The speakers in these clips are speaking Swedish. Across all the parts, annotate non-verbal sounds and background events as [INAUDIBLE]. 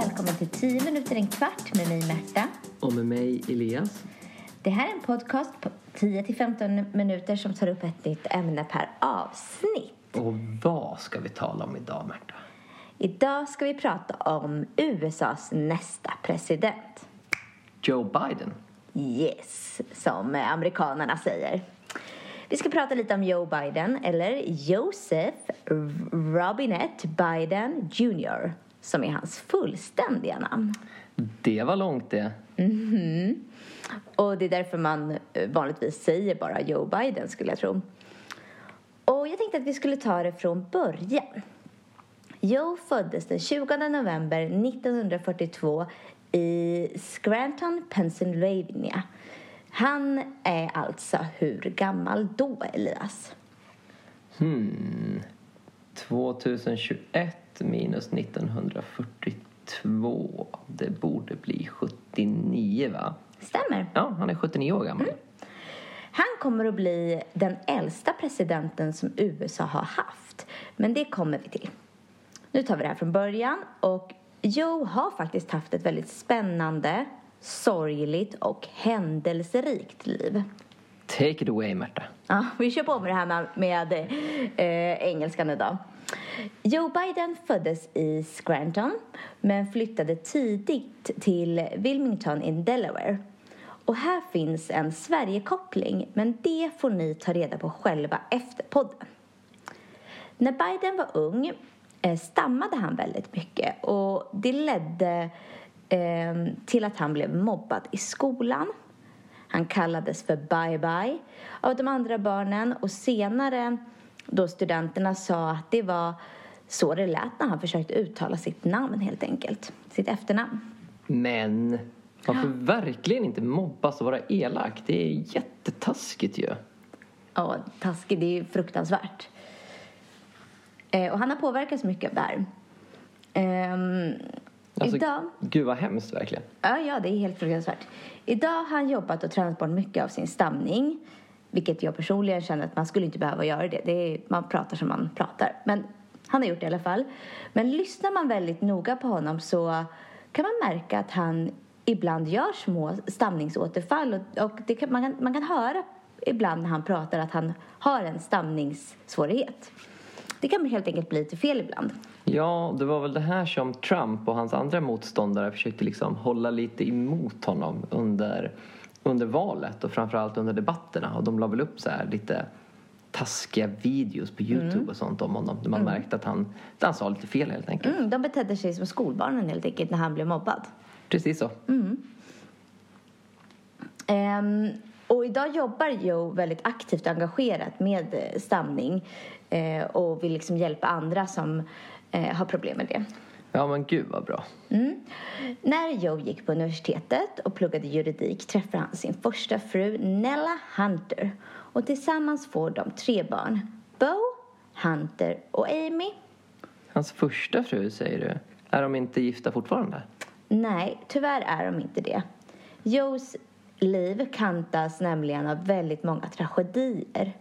välkommen till 10 minuter en kvart med mig Märta. Och med mig Elias. Det här är en podcast på 10-15 minuter som tar upp ett nytt ämne per avsnitt. Och vad ska vi tala om idag Märta? Idag ska vi prata om USAs nästa president. Joe Biden. Yes, som amerikanerna säger. Vi ska prata lite om Joe Biden, eller Joseph Robinette Biden Jr. Som är hans fullständiga namn. Det var långt det. Mhm. Och det är därför man eh, vanligtvis säger bara Joe Biden skulle jag tro. Och jag tänkte att vi skulle ta det från början. Joe föddes den 20 november 1942 i Scranton, Pennsylvania. Han är alltså hur gammal då, Elias? Hmm. 2021 minus 1942. Det borde bli 79 va? Stämmer. Ja, han är 79 år gammal. Mm. Han kommer att bli den äldsta presidenten som USA har haft. Men det kommer vi till. Nu tar vi det här från början. Och Joe har faktiskt haft ett väldigt spännande, sorgligt och händelserikt liv. Take it away Märta. Ja, vi kör på med det här med, med eh, engelskan idag. Joe Biden föddes i Scranton men flyttade tidigt till Wilmington i Delaware. Och här finns en Sverigekoppling men det får ni ta reda på själva efter podden. När Biden var ung eh, stammade han väldigt mycket och det ledde eh, till att han blev mobbad i skolan. Han kallades för Bye Bye av de andra barnen och senare då studenterna sa att det var så det lät när han försökte uttala sitt namn helt enkelt, sitt efternamn. Men man får verkligen inte mobbas och vara elak. Det är jättetaskigt ju. Ja, taskigt. Det är fruktansvärt. Eh, och han har påverkats mycket av det här. Ehm, Alltså, idag... Gud vad hemskt verkligen. Ja, ja, det är helt fruktansvärt. Idag har han jobbat och tränat bort mycket av sin stamning. Vilket jag personligen känner att man skulle inte behöva göra det. det är, man pratar som man pratar. Men han har gjort det i alla fall. Men lyssnar man väldigt noga på honom så kan man märka att han ibland gör små stamningsåterfall. Och, och det kan, man, kan, man kan höra ibland när han pratar att han har en stamningssvårighet. Det kan helt enkelt bli lite fel ibland. Ja, det var väl det här som Trump och hans andra motståndare försökte liksom hålla lite emot honom under, under valet och framförallt under debatterna. Och de la väl upp så här lite taskiga videos på Youtube Mm. och sånt om honom. Där man märkte att han, han sa lite fel helt enkelt. Mm, de betedde sig som skolbarnen helt enkelt när han blev mobbad. Precis så. Ehm, och idag jobbar Joe väldigt aktivt och engagerat med eh, stamning eh, och vill liksom hjälpa andra som eh, har problem med det. Ja men gud vad bra. Mm. När Joe gick på universitetet och pluggade juridik träffade han sin första fru Nella Hunter och tillsammans får de tre barn. Bo, Hunter och Amy. Hans första fru säger du. Är de inte gifta fortfarande? Nej, tyvärr är de inte det. Joes liv kantas nämligen av väldigt många tragedier.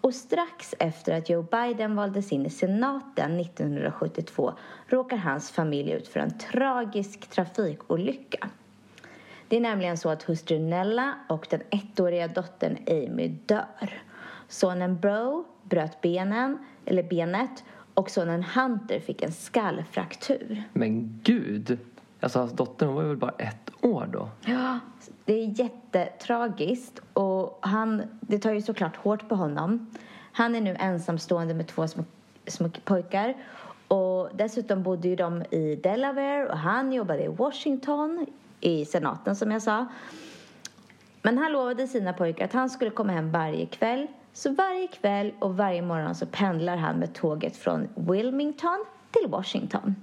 Och strax efter att Joe Biden valdes in i senaten 1972 råkar hans familj ut för en tragisk trafikolycka. Det är nämligen så att hustru Nella och den ettåriga dottern Amy dör. Sonen Bro bröt benen, eller benet och sonen Hunter fick en skallfraktur. Men gud! Alltså hans dotter hon var väl bara ett år då? Ja, det är jättetragiskt och han, det tar ju såklart hårt på honom. Han är nu ensamstående med två små, små pojkar och dessutom bodde ju de i Delaware och han jobbade i Washington i senaten som jag sa. Men han lovade sina pojkar att han skulle komma hem varje kväll. Så varje kväll och varje morgon så pendlar han med tåget från Wilmington till Washington.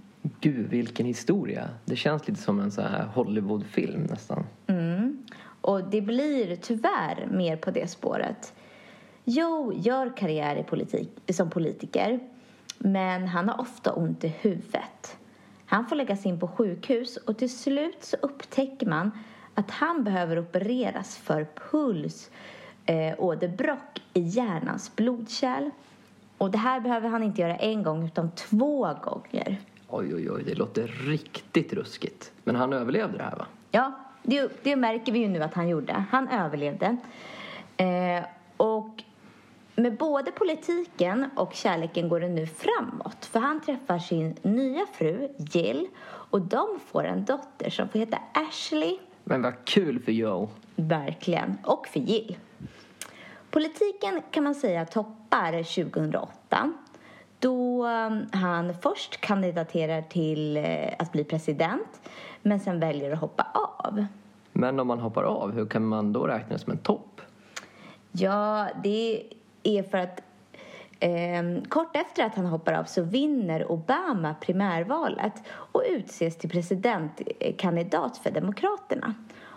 Gud vilken historia. Det känns lite som en så här Hollywoodfilm nästan. Mm. Och det blir tyvärr mer på det spåret. Joe gör karriär i politik, som politiker men han har ofta ont i huvudet. Han får läggas in på sjukhus och till slut så upptäcker man att han behöver opereras för puls eh, åderbråck i hjärnans blodkärl. Och det här behöver han inte göra en gång utan två gånger. Oj, oj, oj, det låter riktigt ruskigt. Men han överlevde det här va? Ja, det, det märker vi ju nu att han gjorde. Han överlevde. Eh, och med både politiken och kärleken går det nu framåt. För han träffar sin nya fru Jill och de får en dotter som får heta Ashley. Men vad kul för Joe. Verkligen. Och för Jill. Politiken kan man säga toppar 2008 då um, han först kandidaterar till eh, att bli president men sen väljer att hoppa av. Men om man hoppar av, hur kan man då räkna som en topp? Ja, det är för att eh, kort efter att han hoppar av så vinner Obama primärvalet och utses till presidentkandidat för Demokraterna.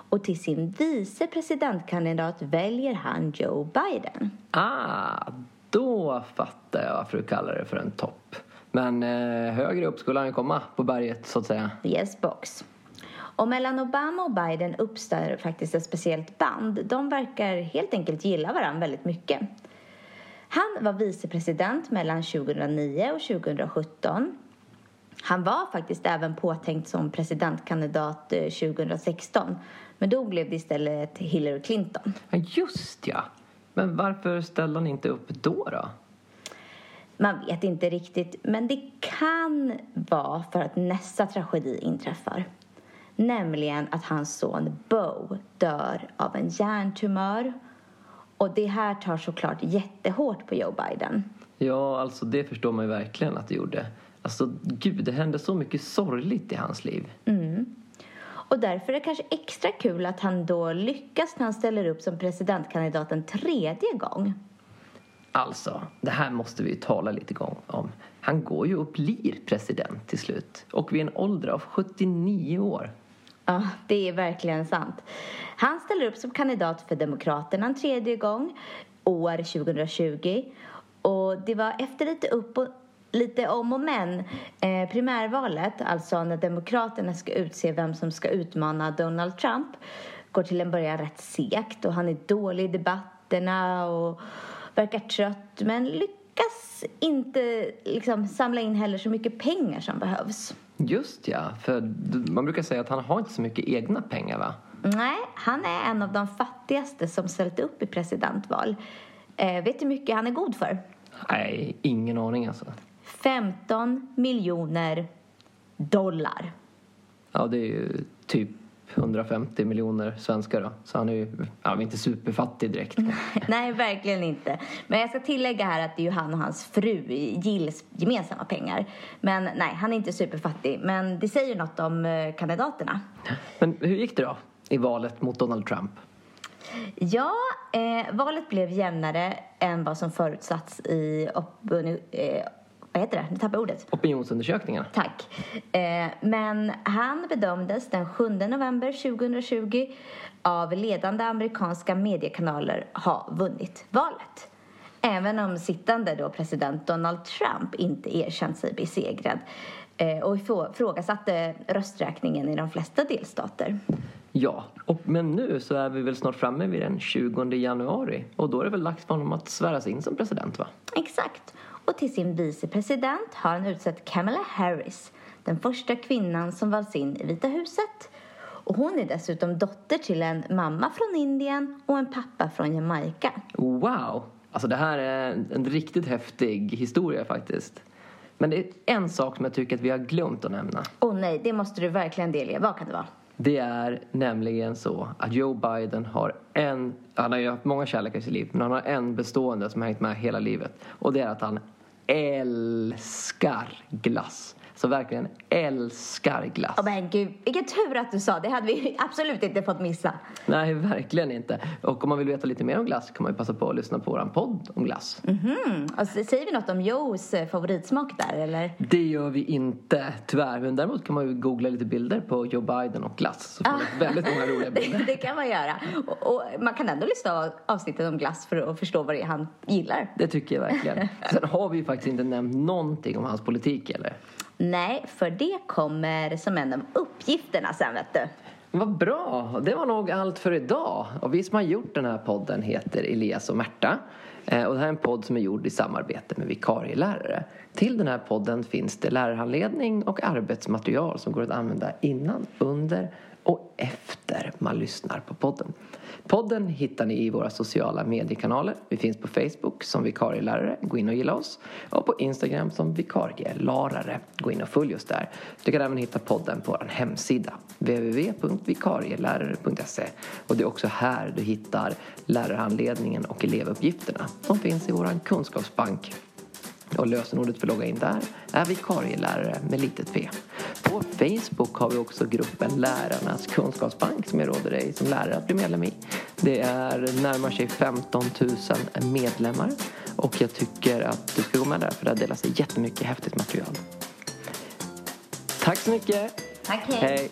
Och till sin vice presidentkandidat väljer han Joe Biden. Ah, då fattar jag varför du kallar det för en topp. Men eh, högre upp skulle han komma på berget så att säga. Yes box. Och mellan Obama och Biden uppstår faktiskt ett speciellt band. De verkar helt enkelt gilla varandra väldigt mycket. Han var vicepresident mellan 2009 och 2017. Han var faktiskt även påtänkt som presidentkandidat 2016 eh, men då blev det istället Hillary Clinton. Ja, just ja! Men varför ställde han inte upp då? då? Man vet inte riktigt, men det kan vara för att nästa tragedi inträffar. Nämligen att hans son Bo dör av en hjärntumör. Och det här tar såklart jättehårt på Joe Biden. Ja, alltså det förstår man ju verkligen att det gjorde. Alltså gud, det hände så mycket sorgligt i hans liv. Mm. Och därför är det kanske extra kul att han då lyckas när han ställer upp som presidentkandidat en tredje gång. Alltså, det här måste vi ju tala lite om. Han går ju och blir president till slut. Och vid en ålder av 79 år. Ja, det är verkligen sant. Han ställer upp som kandidat för Demokraterna en tredje gång, år 2020. Och det var efter lite upp och lite om och men. Eh, primärvalet, alltså när Demokraterna ska utse vem som ska utmana Donald Trump, går till en början rätt segt och han är dålig i debatterna och verkar trött men lyckas inte liksom, samla in heller så mycket pengar som behövs. Just ja, för man brukar säga att han har inte så mycket egna pengar va? Nej, han är en av de fattigaste som ställt upp i presidentval. Eh, vet du hur mycket han är god för? Nej, ingen aning alltså. 15 miljoner dollar. Ja, det är ju typ 150 miljoner svenskar då. Så han är ju ja, inte superfattig direkt. [LAUGHS] nej, verkligen inte. Men jag ska tillägga här att det är ju han och hans fru Gills gemensamma pengar. Men nej, han är inte superfattig. Men det säger något om eh, kandidaterna. Men hur gick det då i valet mot Donald Trump? Ja, eh, valet blev jämnare än vad som förutsatts i eh, vad heter det? Nu tappade ordet. Opinionsundersökningarna. Tack. Eh, men han bedömdes den 7 november 2020 av ledande amerikanska mediekanaler ha vunnit valet. Även om sittande då president Donald Trump inte erkänt sig besegrad eh, och ifrågasatte rösträkningen i de flesta delstater. Ja, och, men nu så är vi väl snart framme vid den 20 januari och då är det väl dags för honom att sväras in som president va? Exakt. Och till sin vicepresident har han utsett Kamala Harris, den första kvinnan som valts in i Vita huset. Och hon är dessutom dotter till en mamma från Indien och en pappa från Jamaica. Wow! Alltså det här är en riktigt häftig historia faktiskt. Men det är en sak som jag tycker att vi har glömt att nämna. Åh oh, nej, det måste du verkligen delge. Vad kan det vara? Det är nämligen så att Joe Biden har en, han har ju haft många kärlekar i sitt liv, men han har en bestående som har hängt med hela livet. Och det är att han älskar glass. Så verkligen älskar glass. Oh, men gud, vilken tur att du sa det. hade vi [LAUGHS] absolut inte fått missa. Nej, verkligen inte. Och om man vill veta lite mer om glass kan man ju passa på att lyssna på vår podd om glass. Mm -hmm. och säger vi något om Joes eh, favoritsmak där eller? Det gör vi inte, tyvärr. Men däremot kan man ju googla lite bilder på Joe Biden och glass. Så får man [LAUGHS] ah. väldigt många roliga bilder. det, kan man göra. Och, och, man kan ändå lyssna på avsnittet om glass för att förstå vad det är han gillar. Det tycker jag verkligen. [LAUGHS] Sen har vi ju faktiskt inte nämnt någonting om hans politik eller? Nej, för det kommer som en av uppgifterna sen vet du. Vad bra! Det var nog allt för idag. Och vi som har gjort den här podden heter Elias och Märta. Eh, och det här är en podd som är gjord i samarbete med vikarielärare. Till den här podden finns det lärarhandledning och arbetsmaterial som går att använda innan, under och efter man lyssnar på podden. Podden hittar ni i våra sociala mediekanaler. Vi finns på Facebook som vikarielärare. Gå in och gilla oss. Och på Instagram som vikarielärare. Gå in och följ oss där. Du kan även hitta podden på vår hemsida www.vikarielärare.se Och det är också här du hittar lärarhandledningen och elevuppgifterna. som finns i vår kunskapsbank och lösenordet för att logga in där är vikarielärare med litet p. På Facebook har vi också gruppen Lärarnas kunskapsbank som jag råder dig som lärare att bli medlem i. Det är närmar sig 15 000 medlemmar och jag tycker att du ska gå med där för där delas det jättemycket häftigt material. Tack så mycket! Tack, hej. hej.